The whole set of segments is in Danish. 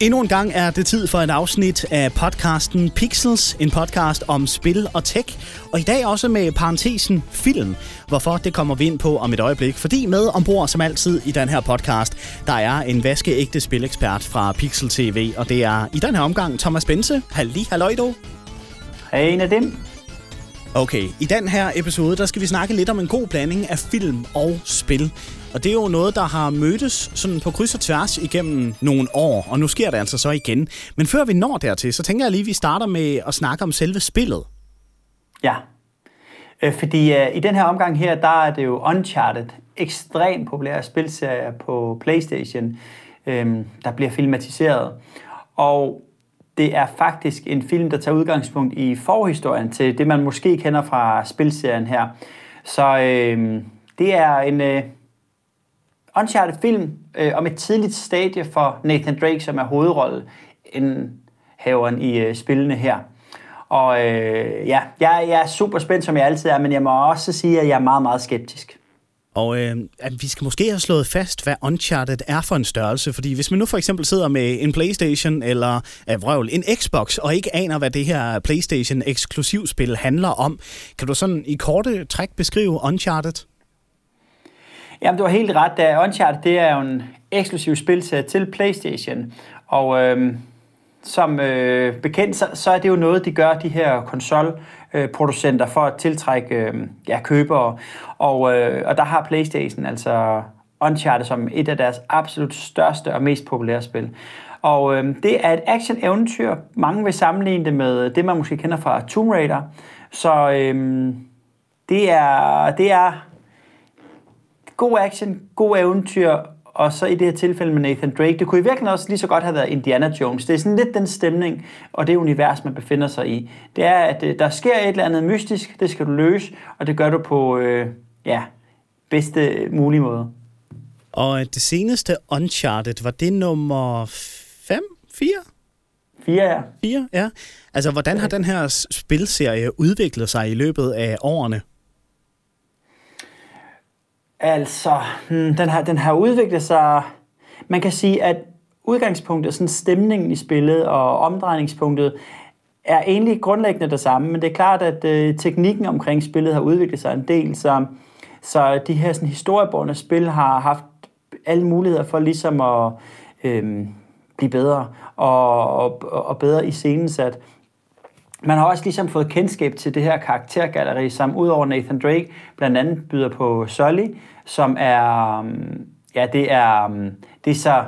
Endnu en gang er det tid for et afsnit af podcasten Pixels, en podcast om spil og tech. Og i dag også med parentesen film. Hvorfor, det kommer vi ind på om et øjeblik. Fordi med ombord, som altid i den her podcast, der er en vaskeægte spilekspert fra Pixel TV. Og det er i den her omgang Thomas Bense. Halli, halløjdo. Hej Nadim. Okay, i den her episode, der skal vi snakke lidt om en god blanding af film og spil. Og det er jo noget, der har mødtes sådan på kryds og tværs igennem nogle år, og nu sker det altså så igen. Men før vi når dertil, så tænker jeg lige, at vi starter med at snakke om selve spillet. Ja, øh, fordi øh, i den her omgang her, der er det jo Uncharted, ekstremt populær spilserie på Playstation, øh, der bliver filmatiseret. Og det er faktisk en film, der tager udgangspunkt i forhistorien til det, man måske kender fra spilserien her. Så øh, det er en øh, Uncharted-film øh, om et tidligt stadie for Nathan Drake, som er hovedrolleindhaveren i øh, spillene her. Og øh, ja, jeg, jeg er super spændt, som jeg altid er, men jeg må også sige, at jeg er meget, meget skeptisk. Og øh, at vi skal måske have slået fast, hvad Uncharted er for en størrelse. Fordi hvis man nu for eksempel sidder med en Playstation eller øh, vrøvl, en Xbox, og ikke aner, hvad det her Playstation eksklusivspil handler om, kan du sådan i korte træk beskrive Uncharted? Jamen, du har helt ret. Da Uncharted det er jo en eksklusiv spilserie til Playstation. Og øh, som øh, bekendt, så, så er det jo noget, de gør, de her konsolproducenter, for at tiltrække øh, ja, købere. Og, øh, og der har PlayStation altså Uncharted som et af deres absolut største og mest populære spil. Og øh, det er et action-eventyr. Mange vil sammenligne det med det, man måske kender fra Tomb Raider. Så øh, det, er, det er god action, god eventyr, og så i det her tilfælde med Nathan Drake, det kunne i virkeligheden også lige så godt have været Indiana Jones. Det er sådan lidt den stemning og det univers, man befinder sig i. Det er, at øh, der sker et eller andet mystisk, det skal du løse, og det gør du på øh, ja, bedste mulige måde. Og det seneste Uncharted, var det nummer 5? 4? 4, ja. 4, ja. Altså, hvordan har den her spilserie udviklet sig i løbet af årene? Altså, hmm, den, har, den har udviklet sig... Man kan sige, at udgangspunktet, sådan stemningen i spillet og omdrejningspunktet, er egentlig grundlæggende det samme, men det er klart, at øh, teknikken omkring spillet har udviklet sig en del, så, så de her sådan, historiebårende spil har haft alle muligheder for ligesom at øh, blive bedre og, og, og bedre iscenesat man har også ligesom fået kendskab til det her karaktergalleri, som udover Nathan Drake blandt andet byder på Sully, som er, mm, ja, det er, mm, det er så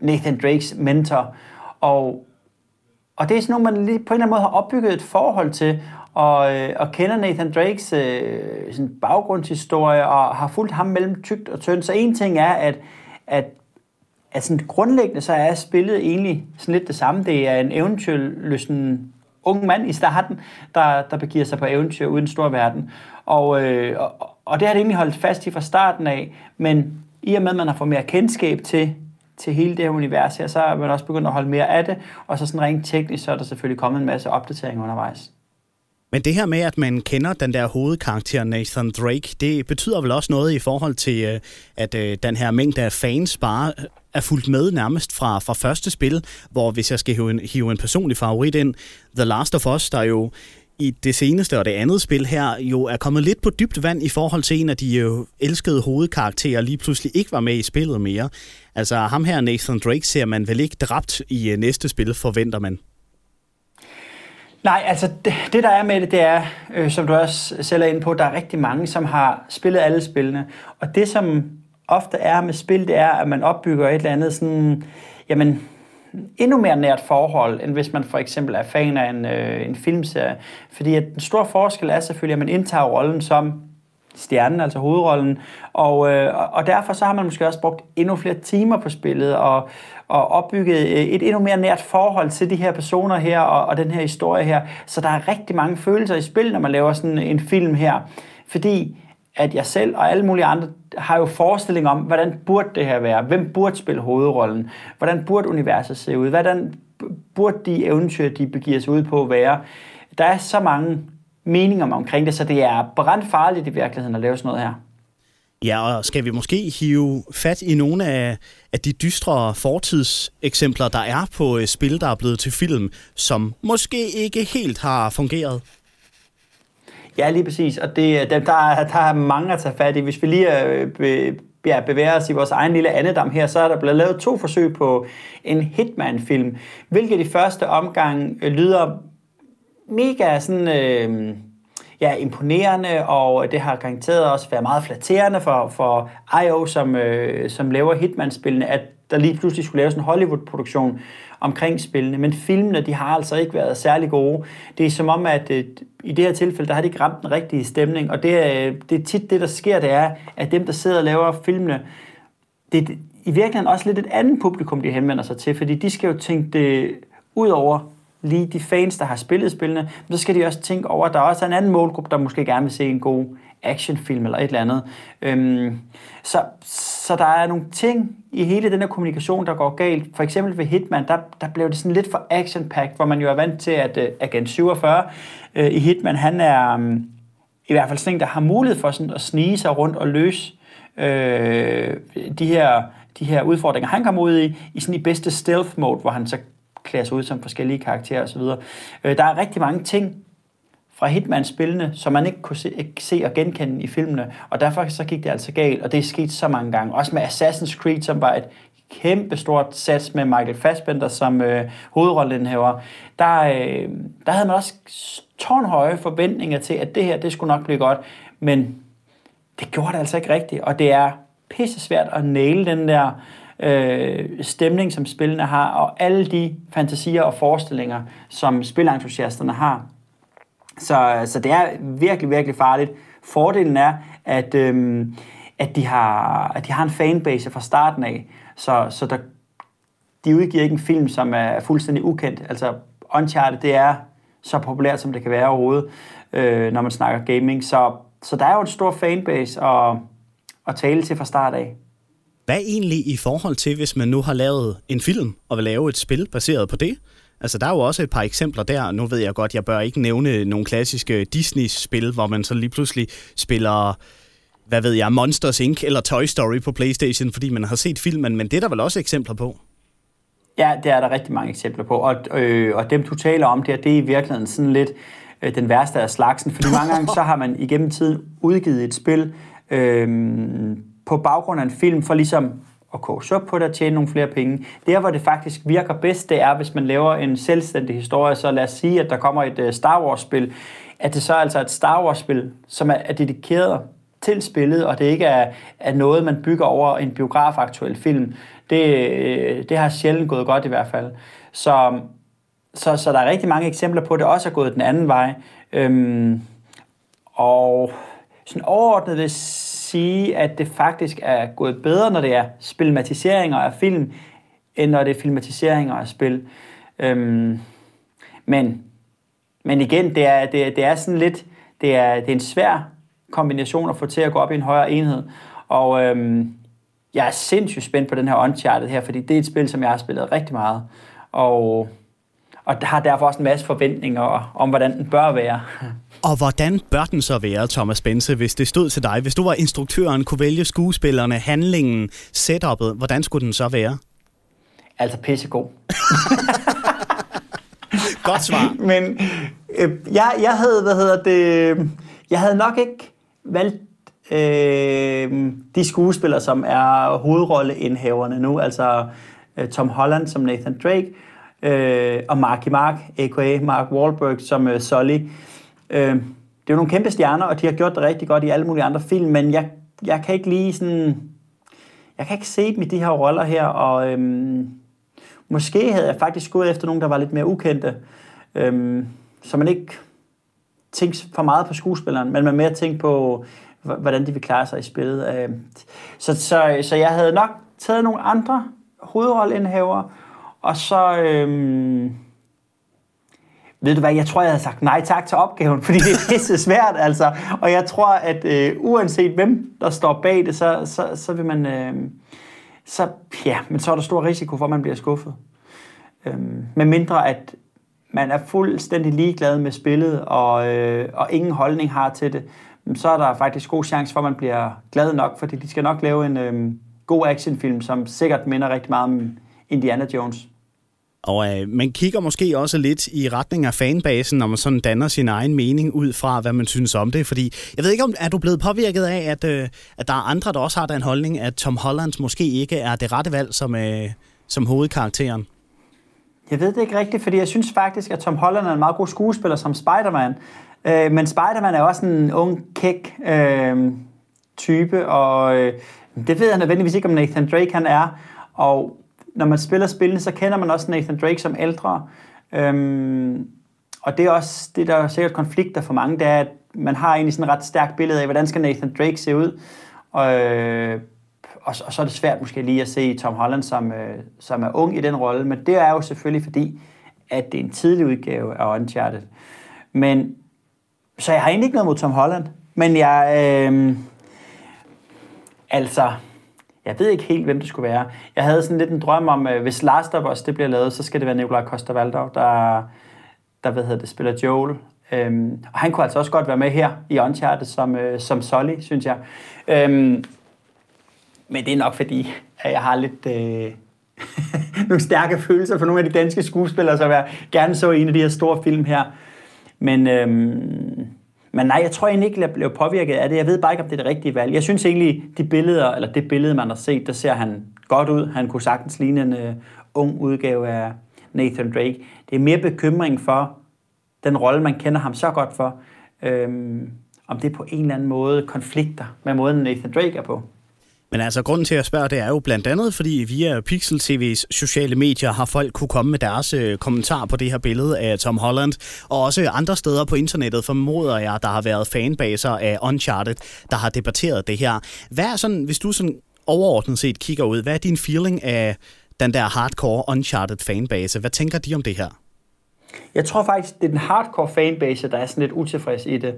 Nathan Drakes mentor. Og, og det er sådan nogen, man lige på en eller anden måde har opbygget et forhold til, og, øh, og kender Nathan Drakes øh, sådan baggrundshistorie, og har fulgt ham mellem tygt og tyndt. Så en ting er, at, at at sådan grundlæggende så er spillet egentlig sådan lidt det samme. Det er en eventyrlysten ung mand i starten, der, der begiver sig på eventyr uden stor verden. Og, øh, og, og det har det egentlig holdt fast i fra starten af, men i og med, at man har fået mere kendskab til, til hele det her univers her, så er man også begyndt at holde mere af det, og så sådan rent teknisk, så er der selvfølgelig kommet en masse opdateringer undervejs. Men det her med, at man kender den der hovedkarakter Nathan Drake, det betyder vel også noget i forhold til, øh, at øh, den her mængde af fans bare er fulgt med nærmest fra, fra første spil, hvor hvis jeg skal hive en, hive en personlig favorit ind, The Last of Us, der jo i det seneste og det andet spil her jo er kommet lidt på dybt vand i forhold til en af de jo elskede hovedkarakterer lige pludselig ikke var med i spillet mere. Altså ham her, Nathan Drake, ser man vel ikke dræbt i øh, næste spil, forventer man. Nej, altså det, det der er med det, det er, øh, som du også selv er inde på, der er rigtig mange, som har spillet alle spillene. Og det, som ofte er med spil, det er, at man opbygger et eller andet sådan, jamen, endnu mere nært forhold, end hvis man for eksempel er fan af en, øh, en filmserie. Fordi at den store forskel er selvfølgelig, at man indtager rollen som stjernen, altså hovedrollen, og, øh, og derfor så har man måske også brugt endnu flere timer på spillet, og, og opbygget øh, et endnu mere nært forhold til de her personer her, og, og den her historie her. Så der er rigtig mange følelser i spil, når man laver sådan en film her. Fordi at jeg selv og alle mulige andre har jo forestilling om, hvordan burde det her være? Hvem burde spille hovedrollen? Hvordan burde universet se ud? Hvordan burde de eventyr, de begiver sig ud på, være? Der er så mange meninger omkring det, så det er brandfarligt i virkeligheden at lave sådan noget her. Ja, og skal vi måske hive fat i nogle af, af de dystre fortidseksempler, der er på øh, spil, der er blevet til film, som måske ikke helt har fungeret? Ja, lige præcis. Og det, øh, der, der, er, der er mange at tage fat i. Hvis vi lige øh, be, ja, bevæger os i vores egen lille andedam her, så er der blevet lavet to forsøg på en Hitman-film, hvilket i første omgang øh, lyder mega sådan... Øh, ja, imponerende, og det har garanteret også været meget flatterende for, for IO, som, øh, som laver Hitman-spillene, at der lige pludselig skulle laves en Hollywood-produktion omkring spillene. Men filmene, de har altså ikke været særlig gode. Det er som om, at øh, i det her tilfælde, der har de ikke ramt den rigtige stemning, og det er, det er tit det, der sker, det er, at dem, der sidder og laver filmene, det er i virkeligheden også lidt et andet publikum, de henvender sig til, fordi de skal jo tænke det ud over lige de fans, der har spillet spillene, men så skal de også tænke over, at der også er en anden målgruppe, der måske gerne vil se en god actionfilm eller et eller andet. Øhm, så, så der er nogle ting i hele den her kommunikation, der går galt. For eksempel ved Hitman, der, der blev det sådan lidt for action hvor man jo er vant til, at uh, Agent 47 uh, i Hitman, han er um, i hvert fald sådan en, der har mulighed for sådan at snige sig rundt og løse uh, de her de her udfordringer, han kommer ud i, i sådan i bedste stealth mode, hvor han så klæder sig ud som forskellige karakterer osv. Øh, der er rigtig mange ting fra Hitman-spillene, som man ikke kunne se, ikke se og genkende i filmene, og derfor så gik det altså galt, og det er sket så mange gange. Også med Assassin's Creed, som var et kæmpe stort sats med Michael Fassbender som øh, hovedrollenhaver, der, øh, der havde man også tårnhøje forventninger til, at det her, det skulle nok blive godt, men det gjorde det altså ikke rigtigt, og det er pisse svært at næle den der øh, stemning, som spillene har, og alle de fantasier og forestillinger, som spilentusiasterne har. Så, så det er virkelig, virkelig farligt. Fordelen er, at, øhm, at, de har, at de har en fanbase fra starten af, så, så der, de udgiver ikke en film, som er fuldstændig ukendt. Altså, Uncharted, det er så populært, som det kan være overhovedet, øh, når man snakker gaming. Så, så der er jo en stor fanbase at, at tale til fra start af. Hvad egentlig i forhold til, hvis man nu har lavet en film og vil lave et spil baseret på det? Altså, der er jo også et par eksempler der. Nu ved jeg godt, jeg bør ikke nævne nogle klassiske Disney-spil, hvor man så lige pludselig spiller, hvad ved jeg, Monsters Inc. eller Toy Story på Playstation, fordi man har set filmen, men det er der vel også eksempler på? Ja, det er der rigtig mange eksempler på, og, øh, og dem du taler om der, det er i virkeligheden sådan lidt øh, den værste af slagsen, fordi mange gange så har man igennem tiden udgivet et spil, øh, på baggrund af en film, for ligesom at koge suppe på det og tjene nogle flere penge. Der, hvor det faktisk virker bedst, det er, hvis man laver en selvstændig historie. Så lad os sige, at der kommer et øh, Star Wars-spil, at det så er altså et Star Wars-spil, som er, er dedikeret til spillet, og det ikke er, er noget, man bygger over en biografaktuel film. Det, øh, det har sjældent gået godt i hvert fald. Så, så, så der er rigtig mange eksempler på, at det også er gået den anden vej. Øhm, og sådan overordnet hvis sige, at det faktisk er gået bedre, når det er spilmatiseringer af film, end når det er filmatiseringer af spil. Øhm, men, men igen, det er, det, det er sådan lidt, det er, det er en svær kombination at få til at gå op i en højere enhed. Og øhm, jeg er sindssygt spændt på den her Uncharted her, fordi det er et spil, som jeg har spillet rigtig meget. Og, og har derfor også en masse forventninger om, hvordan den bør være. Og hvordan bør den så være, Thomas Bense, hvis det stod til dig? Hvis du var instruktøren, kunne vælge skuespillerne, handlingen, setupet, hvordan skulle den så være? Altså pissegod. Godt svar. Men øh, jeg, jeg havde, hvad hedder det, jeg havde nok ikke valgt øh, de skuespillere, som er hovedrolleindhaverne nu, altså øh, Tom Holland som Nathan Drake, øh, og Marky Mark, a.k.a. Mark Wahlberg som øh, Sully. Øh, det er jo nogle kæmpe stjerner, og de har gjort det rigtig godt i alle mulige andre film, men jeg, jeg kan ikke lige sådan... Jeg kan ikke se dem i de her roller her, og øhm, måske havde jeg faktisk gået efter nogen, der var lidt mere ukendte, øhm, så man ikke tænkte for meget på skuespilleren, men man mere tænkte på, hvordan de vil klare sig i spillet. Øhm, så, så, så jeg havde nok taget nogle andre hovedrolleindhaver, og så... Øhm, ved du hvad, jeg tror, jeg havde sagt nej tak til opgaven, fordi det er pisse svært, altså. Og jeg tror, at øh, uanset hvem, der står bag det, så, så, så vil man... Øh, så, ja, men så er der stor risiko for, at man bliver skuffet. Øh, med mindre, at man er fuldstændig ligeglad med spillet, og, øh, og ingen holdning har til det. så er der faktisk god chance for, at man bliver glad nok, fordi de skal nok lave en øh, god actionfilm, som sikkert minder rigtig meget om Indiana Jones. Og øh, man kigger måske også lidt i retning af fanbasen, når man sådan danner sin egen mening ud fra, hvad man synes om det. Fordi jeg ved ikke, om er du blevet påvirket af, at, øh, at der er andre, der også har den holdning, at Tom Holland måske ikke er det rette valg som, øh, som hovedkarakteren? Jeg ved det ikke rigtigt, fordi jeg synes faktisk, at Tom Holland er en meget god skuespiller som Spider-Man. Øh, men Spider-Man er også en ung, kæk øh, type, og øh, det ved jeg nødvendigvis ikke, om Nathan Drake han er. Og når man spiller spillene, så kender man også Nathan Drake som ældre. Øhm, og det er også, det der er sikkert konflikter for mange, det er, at man har egentlig sådan et ret stærkt billede af, hvordan skal Nathan Drake se ud. Og, øh, og, og så er det svært måske lige at se Tom Holland, som, øh, som er ung i den rolle, men det er jo selvfølgelig fordi, at det er en tidlig udgave af Uncharted. Men, så jeg har egentlig ikke noget mod Tom Holland, men jeg, øh, altså, jeg ved ikke helt, hvem det skulle være. Jeg havde sådan lidt en drøm om, at hvis Last of Us det bliver lavet, så skal det være Nikolaj coster waldau der, der hvad hedder det, spiller Joel. Øhm, og han kunne altså også godt være med her i Uncharted som, øh, som Sully, synes jeg. Øhm, men det er nok fordi, at jeg har lidt... Øh, nogle stærke følelser for nogle af de danske skuespillere, så jeg gerne så en af de her store film her. Men øhm, men nej, jeg tror egentlig ikke, at jeg blev påvirket af det. Jeg ved bare ikke, om det er det rigtige valg. Jeg synes egentlig, de billeder, eller det billede, man har set, der ser han godt ud. Han kunne sagtens ligne en uh, ung udgave af Nathan Drake. Det er mere bekymring for den rolle, man kender ham så godt for. Øhm, om det på en eller anden måde konflikter med måden, Nathan Drake er på. Men altså, grunden til at spørge, det er jo blandt andet, fordi via Pixel TV's sociale medier har folk kunne komme med deres øh, kommentar på det her billede af Tom Holland, og også andre steder på internettet formoder jeg, der har været fanbaser af Uncharted, der har debatteret det her. Hvad er sådan, hvis du sådan overordnet set kigger ud, hvad er din feeling af den der hardcore Uncharted fanbase? Hvad tænker de om det her? Jeg tror faktisk, det er den hardcore fanbase, der er sådan lidt utilfreds i det.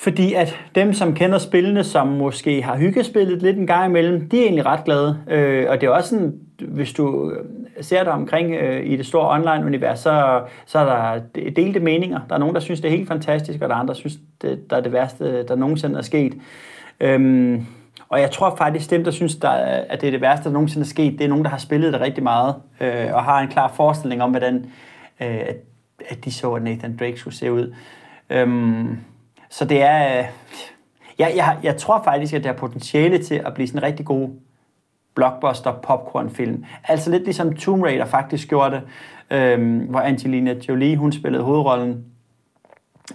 Fordi at dem, som kender spillene, som måske har hyggespillet lidt en gang imellem, de er egentlig ret glade. Øh, og det er også sådan, hvis du øh, ser dig omkring øh, i det store online-univers, så, så er der delte meninger. Der er nogen, der synes, det er helt fantastisk, og der er andre, der synes, det der er det værste, der nogensinde er sket. Øhm, og jeg tror faktisk, dem, der synes, der at det er det værste, der nogensinde er sket, det er nogen, der har spillet det rigtig meget, øh, og har en klar forestilling om, hvordan øh, at, at de så, at Nathan Drake skulle se ud. Øhm, så det er... Øh, jeg, jeg, jeg tror faktisk, at det har potentiale til at blive sådan en rigtig god blockbuster popcornfilm. Altså lidt ligesom Tomb Raider faktisk gjorde det, øhm, hvor Angelina Jolie, hun spillede hovedrollen.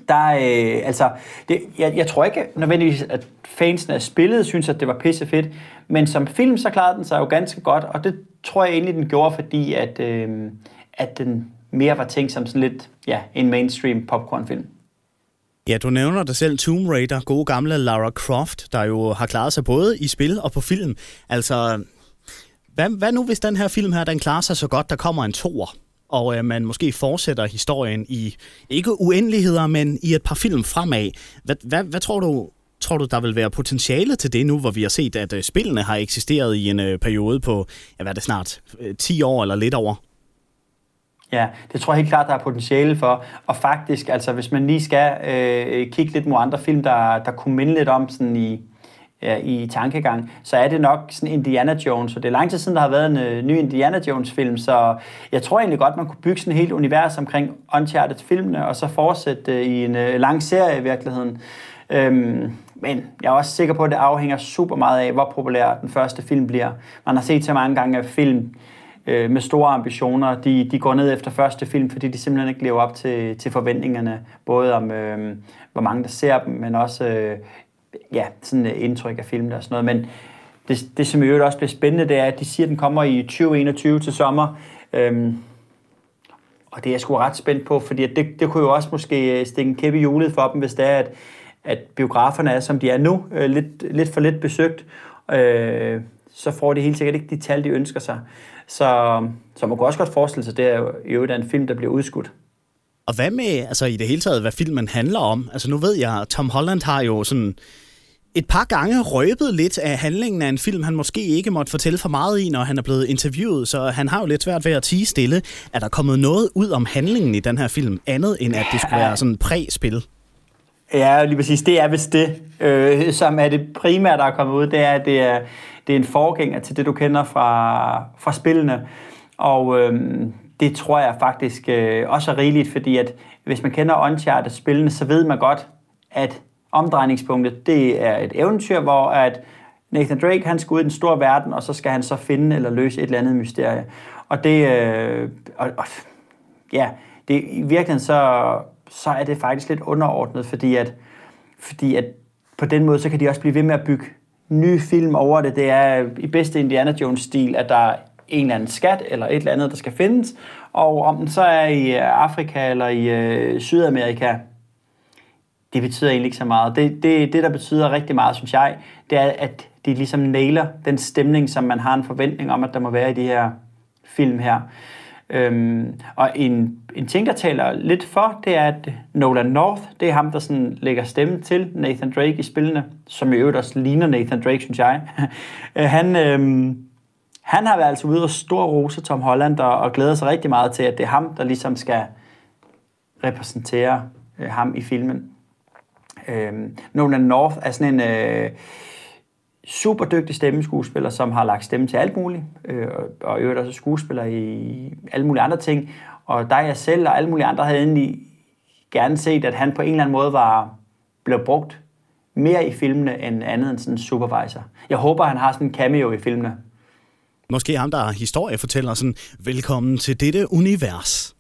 Der, øh, altså, det, jeg, jeg tror ikke nødvendigvis, at fansene af spillet synes, at det var pisse fedt, men som film, så klarede den sig jo ganske godt, og det tror jeg egentlig, den gjorde, fordi at, øh, at den mere var tænkt som sådan lidt ja, en mainstream popcornfilm. Ja, du nævner dig selv Tomb Raider, gode gamle Lara Croft, der jo har klaret sig både i spil og på film. Altså, hvad, hvad nu hvis den her film her, den klarer sig så godt, der kommer en toer, og øh, man måske fortsætter historien i, ikke uendeligheder, men i et par film fremad. Hvad, hvad, hvad tror du, tror du, der vil være potentiale til det nu, hvor vi har set, at øh, spillene har eksisteret i en øh, periode på, ja, hvad er det snart, øh, 10 år eller lidt over? Ja, det tror jeg helt klart, der er potentiale for. Og faktisk, altså hvis man lige skal øh, kigge lidt mod andre film, der, der kunne minde lidt om sådan i, øh, i tankegang, så er det nok sådan Indiana Jones. Og det er lang tid siden, der har været en øh, ny Indiana Jones-film, så jeg tror egentlig godt, man kunne bygge sådan et helt univers omkring Uncharted-filmene, og så fortsætte øh, i en øh, lang serie i virkeligheden. Øhm, men jeg er også sikker på, at det afhænger super meget af, hvor populær den første film bliver. Man har set så mange gange, at film øh, med store ambitioner, de, de går ned efter første film, fordi de simpelthen ikke lever op til, til forventningerne, både om øh, hvor mange der ser dem, men også øh, ja, sådan indtryk af filmen og sådan noget. Men det, det som i øvrigt også bliver spændende, det er, at de siger, at den kommer i 2021 til sommer. Øhm, og det er jeg sgu ret spændt på, fordi det, det kunne jo også måske øh, stikke en kæppe i hjulet for dem, hvis det er, at, at biograferne er, som de er nu, øh, lidt, lidt for lidt besøgt. Øh, så får de helt sikkert ikke de tal, de ønsker sig. Så, så man kan også godt forestille sig, at det er jo en film, der bliver udskudt. Og hvad med, altså i det hele taget, hvad filmen handler om? Altså nu ved jeg, Tom Holland har jo sådan et par gange røbet lidt af handlingen af en film, han måske ikke måtte fortælle for meget i, når han er blevet interviewet, så han har jo lidt svært ved at tige stille. Er der kommet noget ud om handlingen i den her film, andet end at det skulle være sådan præ-spil? Ja, lige præcis. Det er vist det, øh, som er det primære, der er kommet ud. Det er, at det er, det er en forgænger til det, du kender fra, fra spillene. Og øh, det tror jeg faktisk øh, også er rigeligt, fordi at hvis man kender Uncharted-spillene, så ved man godt, at omdrejningspunktet, det er et eventyr, hvor at Nathan Drake, han skal ud i den store verden, og så skal han så finde eller løse et eller andet mysterie. Og det, øh, og, og, ja, det, i virkeligheden så, så er det faktisk lidt underordnet, fordi at, fordi at på den måde, så kan de også blive ved med at bygge nye film over det. Det er i bedste Indiana Jones-stil, at der er en eller anden skat eller et eller andet, der skal findes, og om den så er i øh, Afrika eller i øh, Sydamerika, det betyder egentlig ikke så meget. Det, det, det, der betyder rigtig meget, synes jeg, det er, at de ligesom nailer den stemning, som man har en forventning om, at der må være i de her film her. Øhm, og en, en ting, der taler lidt for, det er, at Nolan North, det er ham, der sådan lægger stemme til Nathan Drake i spillene, som i øvrigt også ligner Nathan Drake, synes jeg. Øh, han, øhm, han har været altså ude og stor rose Tom Holland, og, og glæder sig rigtig meget til, at det er ham, der ligesom skal repræsentere øh, ham i filmen. Øhm, Nolan North er sådan en... Øh, super dygtig stemmeskuespiller, som har lagt stemme til alt muligt, øh, og i øvrigt også skuespiller i alle mulige andre ting. Og der jeg selv og alle mulige andre havde egentlig gerne set, at han på en eller anden måde var blevet brugt mere i filmene end andet end sådan en supervisor. Jeg håber, han har sådan en cameo i filmene. Måske ham, der er historiefortæller sådan, velkommen til dette univers.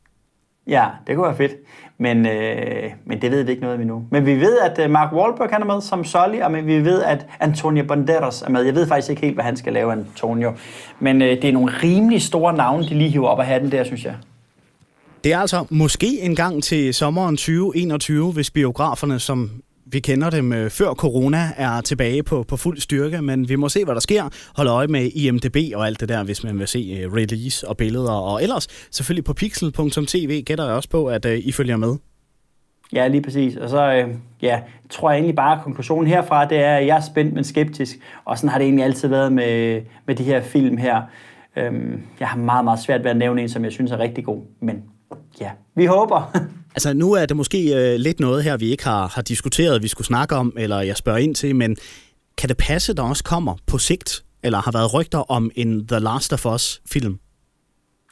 Ja, det kunne være fedt. Men, øh, men det ved vi ikke noget om endnu. Men vi ved, at øh, Mark Wahlberg han er med som Sully, og vi ved, at Antonio Banderas er med. Jeg ved faktisk ikke helt, hvad han skal lave, Antonio. Men øh, det er nogle rimelig store navne, de lige hiver op af hatten der, synes jeg. Det er altså måske en gang til sommeren 2021, hvis biograferne, som vi kender dem øh, før corona, er tilbage på, på fuld styrke, men vi må se, hvad der sker. Hold øje med IMDB og alt det der, hvis man vil se øh, release og billeder. Og ellers selvfølgelig på pixel.tv gætter jeg også på, at øh, I følger med. Ja, lige præcis. Og så øh, ja, tror jeg egentlig bare, at konklusionen herfra, det er, at jeg er spændt, men skeptisk. Og sådan har det egentlig altid været med, med de her film her. Øhm, jeg har meget, meget svært ved at nævne en, som jeg synes er rigtig god. Men ja, vi håber. Altså nu er det måske øh, lidt noget her, vi ikke har, har diskuteret, vi skulle snakke om, eller jeg spørger ind til, men kan det passe, der også kommer på sigt, eller har været rygter om en The Last of Us-film?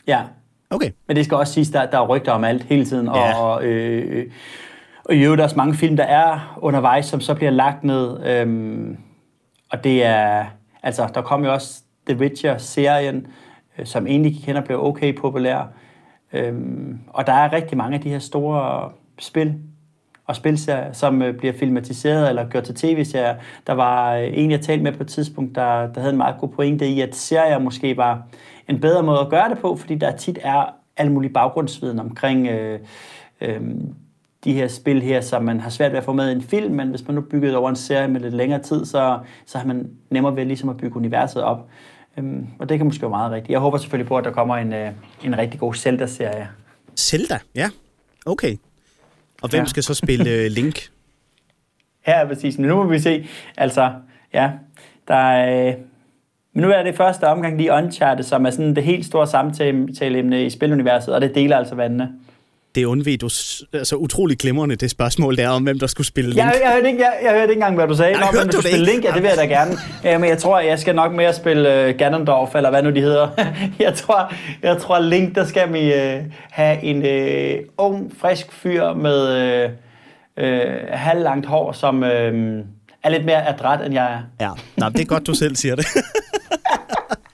Ja. Okay. Men det skal også siges, der, der er rygter om alt hele tiden, ja. og, øh, og i øvrigt også mange film, der er undervejs, som så bliver lagt ned. Øhm, og det er, altså der kom jo også The Witcher-serien, øh, som egentlig kender blev okay populær. Øhm, og der er rigtig mange af de her store spil og spilserier, som øh, bliver filmatiseret eller gjort til tv-serier. Der var øh, en, jeg talte med på et tidspunkt, der, der havde en meget god pointe i, at serier måske var en bedre måde at gøre det på, fordi der tit er al mulig baggrundsviden omkring øh, øh, de her spil her, som man har svært ved at få med i en film, men hvis man nu bygger over en serie med lidt længere tid, så, så har man nemmere ved ligesom at bygge universet op. Øhm, og det kan måske være meget rigtigt. Jeg håber selvfølgelig på, at der kommer en, øh, en rigtig god Zelda-serie. Zelda? Ja. Okay. Og hvem ja. skal så spille øh, Link? Ja, præcis. Men nu må vi se. Altså, ja, der er... Øh, men nu er det første omgang lige Uncharted, som er sådan det helt store samtaleemne i spiluniverset, og det deler altså vandene det undved du altså, utrolig glimrende, det spørgsmål der om, hvem der skulle spille Link. Jeg, jeg, hørte, ikke, jeg, jeg hørte ikke engang, hvad du sagde. Nå, hvem der skulle spille Link, ja, det vil jeg da gerne. Ja, men jeg tror, jeg skal nok mere spille uh, Ganondorf, eller hvad nu de hedder. jeg, tror, jeg tror, Link, der skal vi uh, have en uh, ung, frisk fyr med uh, uh, halvlangt hår, som uh, er lidt mere adræt, end jeg er. Ja, Nå, det er godt, du selv siger det.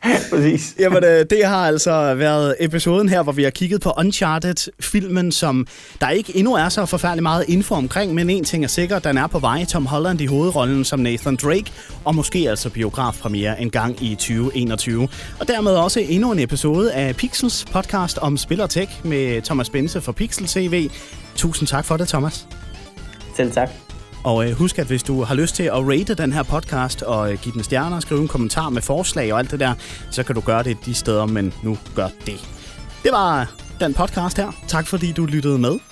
Præcis. Jamen, øh, det har altså været episoden her, hvor vi har kigget på Uncharted-filmen, som der ikke endnu er så forfærdelig meget info omkring, men en ting er sikkert, den er på vej. Tom Holland i hovedrollen som Nathan Drake, og måske altså biografpremiere en gang i 2021. Og dermed også endnu en episode af Pixels podcast om spil og tech med Thomas Bense fra Pixel TV. Tusind tak for det, Thomas. Selv tak. Og øh, husk, at hvis du har lyst til at rate den her podcast og øh, give den stjerner, skrive en kommentar med forslag og alt det der, så kan du gøre det de steder, men nu gør det. Det var den podcast her. Tak fordi du lyttede med.